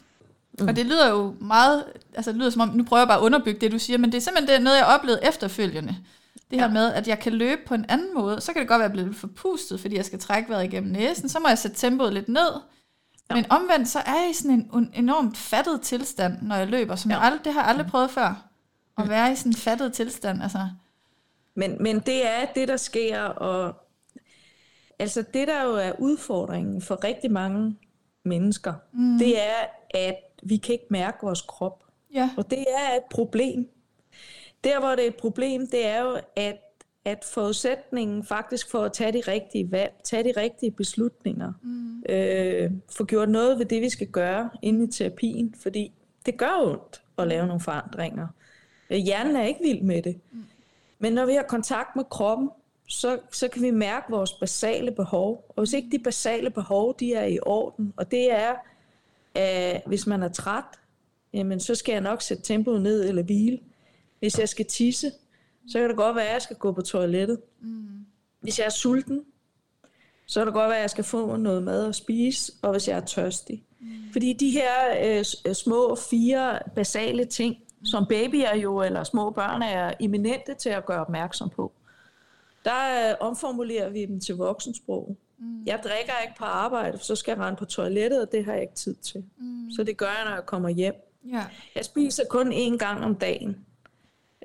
Mm. Og det lyder jo meget, altså det lyder som om, nu prøver jeg bare at underbygge det, du siger, men det er simpelthen det, noget, jeg oplevede efterfølgende. Det ja. her med, at jeg kan løbe på en anden måde. Så kan det godt være, at jeg bliver forpustet, fordi jeg skal trække vejret igennem næsen. Så må jeg sætte tempoet lidt ned. Ja. Men omvendt, så er jeg i sådan en, en enormt fattet tilstand, når jeg løber, som ja. jeg aldrig, det har jeg aldrig prøvet før. At mm. være i sådan en fattet tilstand. Altså. Men, men det er det, der sker, og altså det, der jo er udfordringen for rigtig mange mennesker, mm. det er, at vi kan ikke mærke vores krop. Ja. Og det er et problem. Der, hvor det er et problem, det er jo, at, at forudsætningen faktisk for at tage de rigtige valg, tage de rigtige beslutninger, mm. øh, få gjort noget ved det, vi skal gøre inde i terapien, fordi det gør ondt at lave nogle forandringer. Øh, hjernen er ikke vild med det. Mm. Men når vi har kontakt med kroppen, så, så kan vi mærke vores basale behov. Og hvis ikke de basale behov, de er i orden, og det er, at hvis man er træt, jamen så skal jeg nok sætte tempoet ned eller hvile. Hvis jeg skal tisse, så kan det godt være, at jeg skal gå på toilettet. Mm. Hvis jeg er sulten, så kan det godt være, at jeg skal få noget mad at spise, og hvis jeg er tørstig. Mm. Fordi de her øh, øh små fire basale ting. Som babyer jo, eller små børn er eminente til at gøre opmærksom på, der øh, omformulerer vi dem til voksensprog. Mm. Jeg drikker ikke på arbejde, for så skal jeg rende på toilettet, og det har jeg ikke tid til. Mm. Så det gør jeg, når jeg kommer hjem. Ja. Jeg spiser kun én gang om dagen.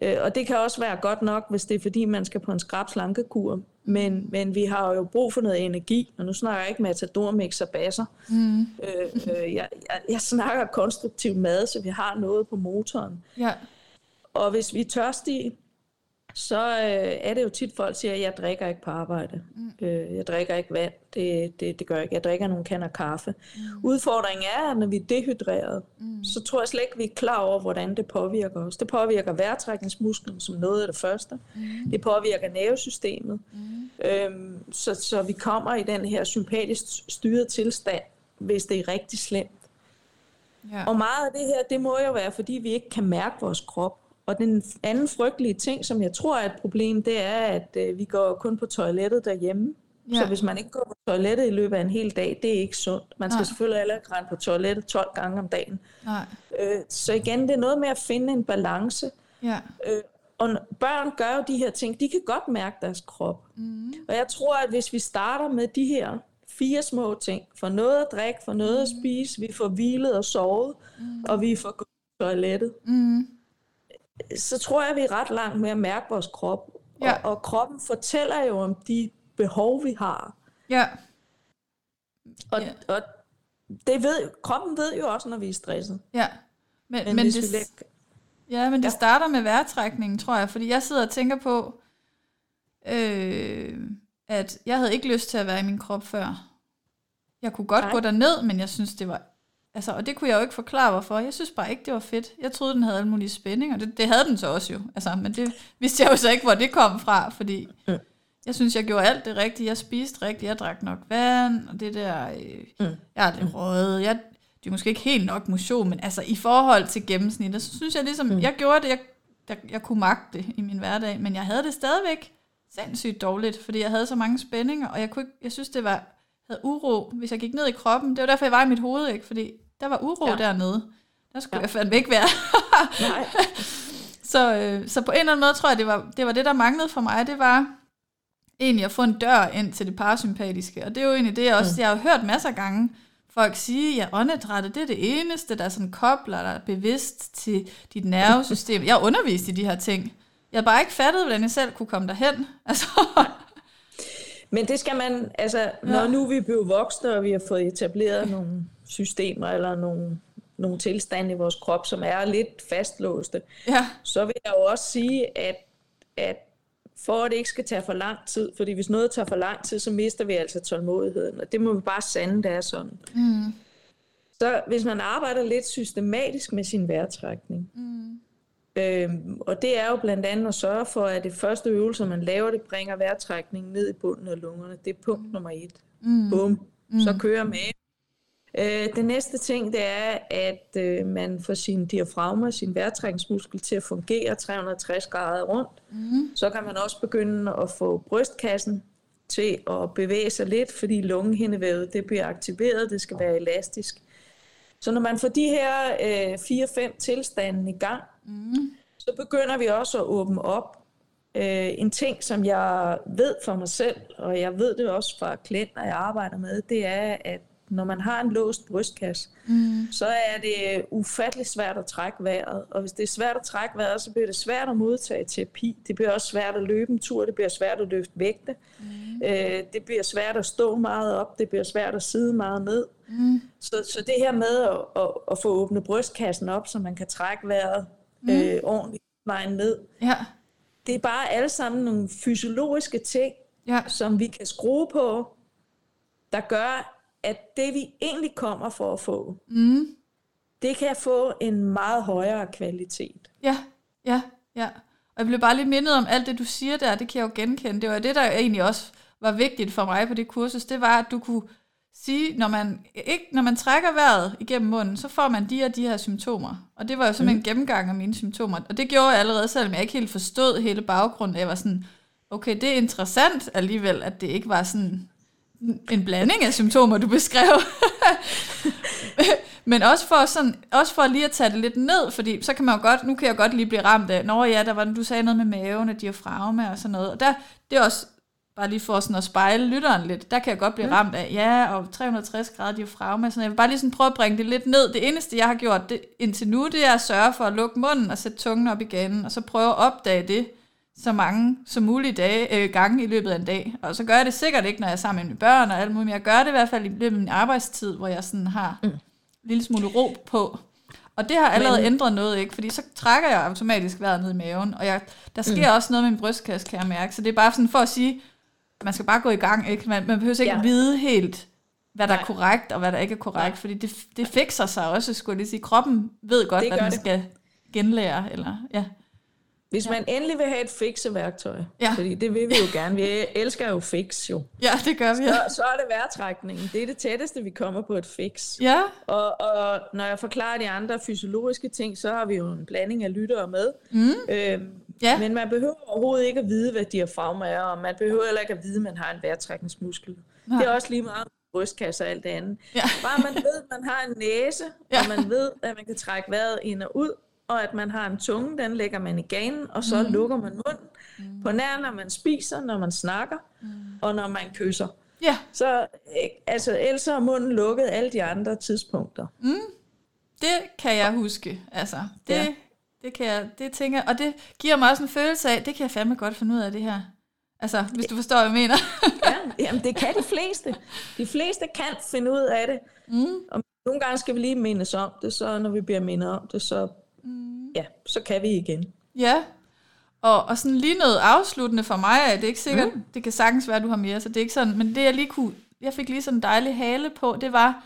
Øh, og det kan også være godt nok, hvis det er fordi, man skal på en skrab slankekur. Men, men vi har jo brug for noget energi, og nu snakker jeg ikke matador, mix og basser. Mm. Øh, øh, jeg, jeg, jeg snakker konstruktiv mad, så vi har noget på motoren. Ja. Og hvis vi er tørstige, så øh, er det jo tit, folk siger, at jeg drikker ikke på arbejde. Mm. Øh, jeg drikker ikke vand. Det, det, det gør jeg ikke. Jeg drikker nogle kander kaffe. Mm. Udfordringen er, at når vi er dehydreret, mm. så tror jeg slet ikke, vi er klar over, hvordan det påvirker os. Det påvirker vejrtrækningsmusklen som noget af det første. Mm. Det påvirker nervesystemet. Mm. Øhm, så, så vi kommer i den her sympatisk styret tilstand, hvis det er rigtig slemt. Ja. Og meget af det her, det må jo være, fordi vi ikke kan mærke vores krop. Og den anden frygtelige ting, som jeg tror er et problem, det er, at øh, vi går kun på toilettet derhjemme. Ja. Så hvis man ikke går på toilettet i løbet af en hel dag, det er ikke sundt. Man skal Nej. selvfølgelig heller ikke rende på toilettet 12 gange om dagen. Nej. Øh, så igen, det er noget med at finde en balance. Ja. Øh, og børn gør jo de her ting, de kan godt mærke deres krop. Mm. Og jeg tror, at hvis vi starter med de her fire små ting, for noget at drikke, for noget mm. at spise, vi får hvilet og sovet, mm. og vi får gået på toilettet, mm så tror jeg, at vi er ret langt med at mærke vores krop. Ja. Og, og kroppen fortæller jo om de behov, vi har. Ja. Og, ja. og det ved, kroppen ved jo også, når vi er stresset. Ja. Men, men, men det, lægger... ja, men det ja. starter med vejrtrækningen, tror jeg. Fordi jeg sidder og tænker på, øh, at jeg havde ikke lyst til at være i min krop før. Jeg kunne godt Nej. gå derned, men jeg synes, det var Altså, og det kunne jeg jo ikke forklare, hvorfor. Jeg synes bare ikke, det var fedt. Jeg troede, den havde alle mulige spændinger. Det, det havde den så også jo. Altså, men det vidste jeg jo så ikke, hvor det kom fra, fordi mm. jeg synes, jeg gjorde alt det rigtige. Jeg spiste rigtigt, jeg drak nok vand, og det der, øh, mm. jeg har lidt røget. Jeg, det er måske ikke helt nok motion, men altså i forhold til gennemsnittet, så synes jeg ligesom, mm. jeg gjorde det, jeg, jeg, jeg kunne magte det i min hverdag, men jeg havde det stadigvæk sindssygt dårligt, fordi jeg havde så mange spændinger, og jeg, kunne ikke, jeg synes, det var havde uro, hvis jeg gik ned i kroppen. Det var derfor, jeg var i mit hoved, ikke? Fordi der var uro ja. dernede. Der skulle ja. jeg fandme ikke være. Nej. så, øh, så på en eller anden måde tror jeg, det var, det var det, der manglede for mig. Det var egentlig at få en dør ind til det parasympatiske. Og det er jo egentlig det, jeg også, mm. jeg har hørt masser af gange, folk sige, at ja, åndedrættet det er det eneste, der sådan kobler dig bevidst til dit nervesystem. Jeg har undervist i de her ting. Jeg har bare ikke fattet, hvordan jeg selv kunne komme derhen. Altså. Men det skal man, altså, når ja. nu vi bliver voksne, og vi har fået etableret nogle systemer, eller nogle, nogle tilstande i vores krop, som er lidt fastlåste, ja. så vil jeg jo også sige, at, at for at det ikke skal tage for lang tid, fordi hvis noget tager for lang tid, så mister vi altså tålmodigheden, og det må vi bare sande, det er sådan. Mm. Så hvis man arbejder lidt systematisk med sin vejrtrækning, mm. øhm, og det er jo blandt andet at sørge for, at det første øvelse, man laver, det bringer vejrtrækningen ned i bunden af lungerne. Det er punkt nummer et. Mm. Bum. Mm. Så kører med Øh, det næste ting, det er, at øh, man får sin diafragma, sin vejrtrækningsmuskel til at fungere 360 grader rundt. Mm. Så kan man også begynde at få brystkassen til at bevæge sig lidt, fordi lungehindevævet det bliver aktiveret, det skal være elastisk. Så når man får de her øh, 4-5 tilstande i gang, mm. så begynder vi også at åbne op. Øh, en ting, som jeg ved for mig selv, og jeg ved det også fra klienter, jeg arbejder med, det er, at når man har en låst brystkasse, mm. så er det ufattelig svært at trække vejret. Og hvis det er svært at trække vejret, så bliver det svært at modtage terapi. Det bliver også svært at løbe en tur, det bliver svært at løfte vægte. Mm. Øh, det bliver svært at stå meget op, det bliver svært at sidde meget ned. Mm. Så, så det her med at, at, at få åbnet brystkassen op, så man kan trække vejret mm. øh, ordentligt vejen ned, ja. det er bare alle sammen nogle fysiologiske ting, ja. som vi kan skrue på, der gør, at det vi egentlig kommer for at få, mm. det kan få en meget højere kvalitet. Ja, ja, ja. Og jeg blev bare lige mindet om alt det, du siger der, det kan jeg jo genkende. Det var det, der egentlig også var vigtigt for mig på det kursus, det var, at du kunne sige, når man, ikke, når man trækker vejret igennem munden, så får man de og de her symptomer. Og det var jo simpelthen mm. en gennemgang af mine symptomer. Og det gjorde jeg allerede, selvom jeg ikke helt forstod hele baggrunden. Jeg var sådan, okay, det er interessant alligevel, at det ikke var sådan en blanding af symptomer, du beskrev. Men også for, sådan, også for lige at tage det lidt ned, fordi så kan man jo godt, nu kan jeg godt lige blive ramt af, når ja, der var, du sagde noget med maven og diafragma og sådan noget, og der, det er også, bare lige for sådan at spejle lytteren lidt, der kan jeg godt blive ramt af, ja, og 360 grader diafragma, så jeg vil bare lige sådan prøve at bringe det lidt ned. Det eneste, jeg har gjort det, indtil nu, det er at sørge for at lukke munden og sætte tungen op igen, og så prøve at opdage det, så mange som muligt dage, øh, gange i løbet af en dag. Og så gør jeg det sikkert ikke, når jeg er sammen med mine børn og alt muligt, men jeg gør det i hvert fald i løbet af min arbejdstid, hvor jeg sådan har mm. en lille smule ro på. Og det har allerede men... ændret noget, ikke? Fordi så trækker jeg automatisk vejret ned i maven, og jeg, der sker mm. også noget med min brystkasse, kan jeg mærke. Så det er bare sådan for at sige, man skal bare gå i gang, ikke? Man, man behøver ikke ja. vide helt, hvad der Nej. er korrekt, og hvad der ikke er korrekt, Nej. fordi det, det fikser sig også, skulle jeg lige sige. Kroppen ved godt, hvad den det. skal genlære, eller ja. Hvis man endelig vil have et fikseværktøj, ja. fordi det vil vi jo gerne, vi elsker jo fix jo. Ja, det gør vi. Ja. Så, så er det vejrtrækningen. Det er det tætteste, vi kommer på et fix. Ja. Og, og når jeg forklarer de andre fysiologiske ting, så har vi jo en blanding af lyttere med. Mm. Øhm, ja. Men man behøver overhovedet ikke at vide, hvad diafragma er, og man behøver heller ikke at vide, at man har en vejrtrækningsmuskel. Nej. Det er også lige meget brystkasse og alt det andet. Ja. Bare man ved, at man har en næse, ja. og man ved, at man kan trække vejret ind og ud, og at man har en tunge, den lægger man i ganen, og så mm. lukker man munden. Mm. På nær, når man spiser, når man snakker, mm. og når man kysser. Ja. Så øh, altså, ellers er munden lukket alle de andre tidspunkter. Mm. Det kan jeg huske. Altså, det, ja. det kan jeg, det tænker og det giver mig også en følelse af, det kan jeg fandme godt finde ud af det her. Altså, hvis du forstår, hvad jeg mener. ja, jamen det kan de fleste. De fleste kan finde ud af det. Mm. Og nogle gange skal vi lige mindes om det, så når vi bliver mindet om det, så ja, så kan vi igen. Ja, og, og sådan lige noget afsluttende for mig, er det ikke sikkert, mm. det kan sagtens være, at du har mere, så det er ikke sådan, men det jeg lige kunne, jeg fik lige sådan en dejlig hale på, det var,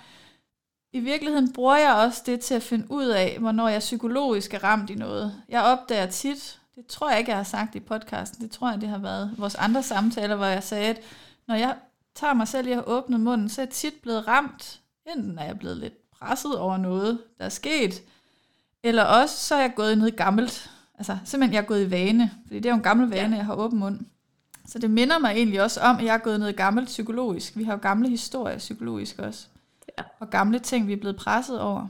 i virkeligheden bruger jeg også det til at finde ud af, hvornår jeg psykologisk er ramt i noget. Jeg opdager tit, det tror jeg ikke, jeg har sagt i podcasten, det tror jeg, det har været vores andre samtaler, hvor jeg sagde, at når jeg tager mig selv i at åbnet munden, så er jeg tit blevet ramt, enten er jeg blevet lidt presset over noget, der er sket, eller også så er jeg gået ned i gammelt. Altså simpelthen, jeg er gået i vane. Fordi det er jo en gammel vane, ja. jeg har åben mund. Så det minder mig egentlig også om, at jeg er gået ned i gammelt psykologisk. Vi har jo gamle historier psykologisk også. Ja. Og gamle ting, vi er blevet presset over.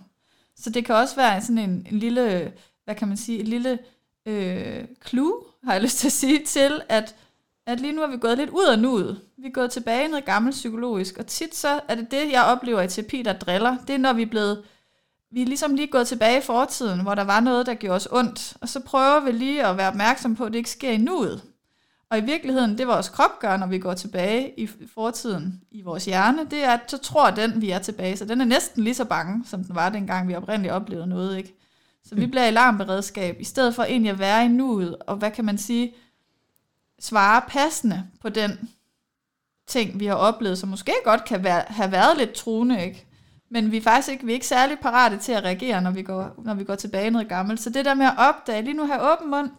Så det kan også være sådan en, en lille hvad kan man sige, et lille øh, clue, har jeg lyst til at sige, til at, at lige nu er vi gået lidt ud af nuet. Vi er gået tilbage i noget gammelt psykologisk, og tit så er det det, jeg oplever i terapi, der driller. Det er, når vi er blevet vi er ligesom lige gået tilbage i fortiden, hvor der var noget, der gjorde os ondt, og så prøver vi lige at være opmærksom på, at det ikke sker i nuet. Og i virkeligheden, det vores krop gør, når vi går tilbage i fortiden i vores hjerne, det er, at så tror den, vi er tilbage. Så den er næsten lige så bange, som den var dengang, vi oprindeligt oplevede noget. Ikke? Så vi bliver i alarmberedskab, i stedet for egentlig at være i nuet, og hvad kan man sige, svare passende på den ting, vi har oplevet, som måske godt kan være, have været lidt truende, ikke? Men vi er faktisk ikke, vi er ikke særlig parate til at reagere, når vi, går, når vi går tilbage noget gammelt. Så det der med at opdage, lige nu har åben mund,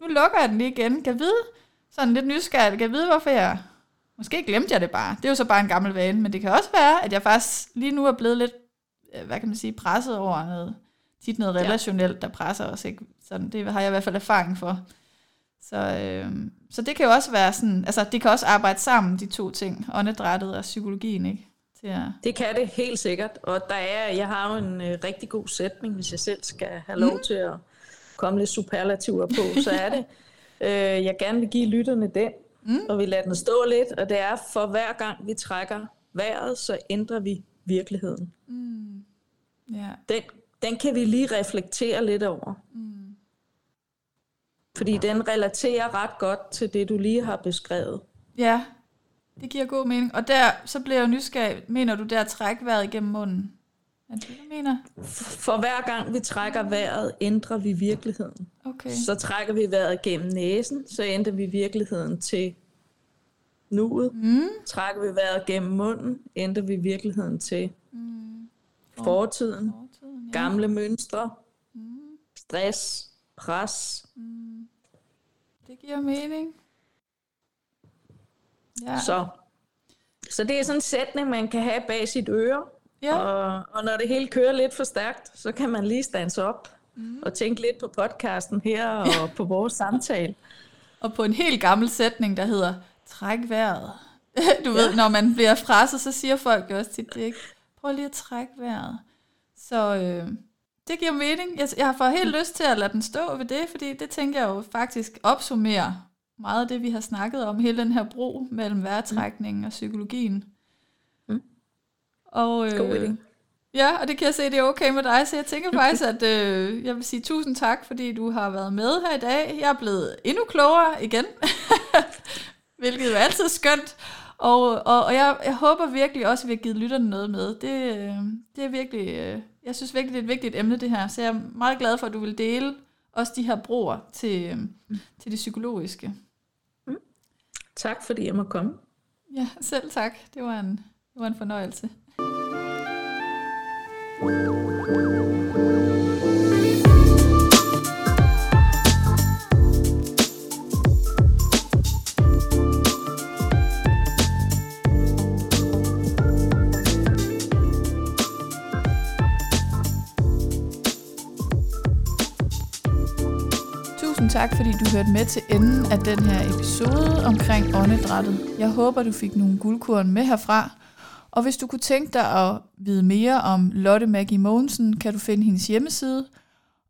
nu lukker jeg den lige igen, kan vide, sådan lidt nysgerrig, kan vide, hvorfor jeg, måske glemte jeg det bare. Det er jo så bare en gammel vane, men det kan også være, at jeg faktisk lige nu er blevet lidt, øh, hvad kan man sige, presset over noget, tit noget relationelt, der presser os. Ikke? Sådan, det har jeg i hvert fald erfaring for. Så, øh, så det kan jo også være sådan, altså det kan også arbejde sammen, de to ting, åndedrættet og psykologien, ikke? Til at... Det kan det helt sikkert, og der er, jeg har jo en øh, rigtig god sætning, hvis jeg selv skal have lov mm. til at komme lidt superlativer på, så er det, øh, jeg gerne vil give lytterne den, mm. og vi lader den stå lidt, og det er, for hver gang vi trækker vejret, så ændrer vi virkeligheden. Mm. Yeah. Den, den kan vi lige reflektere lidt over. Mm. Fordi den relaterer ret godt til det, du lige har beskrevet. Ja, det giver god mening. Og der, så bliver jeg nysgerrig. Mener du der træk vejret igennem munden? Er det, du mener? For hver gang vi trækker vejret, ændrer vi virkeligheden. Okay. Så trækker vi vejret gennem næsen, så ændrer vi virkeligheden til nuet. Mm. Trækker vi vejret gennem munden, ændrer vi virkeligheden til mm. fortiden, fortiden ja. gamle mønstre, mm. stress, pres. Mm. Det giver mening. Ja. Så, så det er sådan en sætning, man kan have bag sit øre. Ja. Og, og når det hele kører lidt for stærkt, så kan man lige stands op mm. og tænke lidt på podcasten her og på vores samtale. Og på en helt gammel sætning, der hedder, træk vejret. Du ved, ja. når man bliver frasset, så siger folk det også tit, det ikke? Prøv lige at trække vejret. Så øh, det giver mening. Jeg, jeg får helt lyst til at lade den stå ved det, fordi det tænker jeg jo faktisk opsummerer meget af det, vi har snakket om, hele den her bro mellem vejrtrækningen mm. og psykologien. Mm. Og, øh, Ja, og det kan jeg se, det er okay med dig, så jeg tænker faktisk, at øh, jeg vil sige tusind tak, fordi du har været med her i dag. Jeg er blevet endnu klogere igen, hvilket er altid skønt. Og, og, og jeg, jeg håber virkelig også, at vi har givet lytterne noget med. Det, øh, det er virkelig, øh, jeg synes virkelig, det er et vigtigt emne, det her. Så jeg er meget glad for, at du vil dele også de her broer til, øh, til det psykologiske. Tak fordi jeg må komme. Ja, selv tak. Det var en, det var en fornøjelse. Tak, fordi du hørte med til enden af den her episode omkring åndedrættet. Jeg håber, du fik nogle guldkorn med herfra. Og hvis du kunne tænke dig at vide mere om Lotte Maggie Mogensen, kan du finde hendes hjemmeside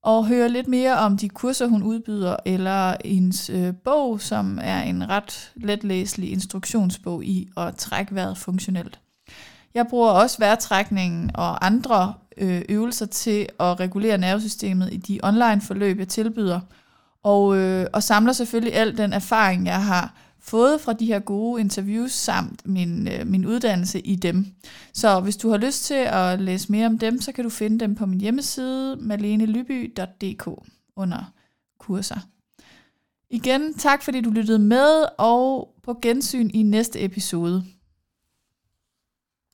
og høre lidt mere om de kurser, hun udbyder, eller hendes øh, bog, som er en ret letlæselig instruktionsbog i at trække vejret funktionelt. Jeg bruger også vejrtrækningen og andre øh, øvelser til at regulere nervesystemet i de online forløb, jeg tilbyder – og, øh, og samler selvfølgelig al den erfaring, jeg har fået fra de her gode interviews, samt min, øh, min uddannelse i dem. Så hvis du har lyst til at læse mere om dem, så kan du finde dem på min hjemmeside, malenelyby.dk under kurser. Igen, tak fordi du lyttede med, og på gensyn i næste episode.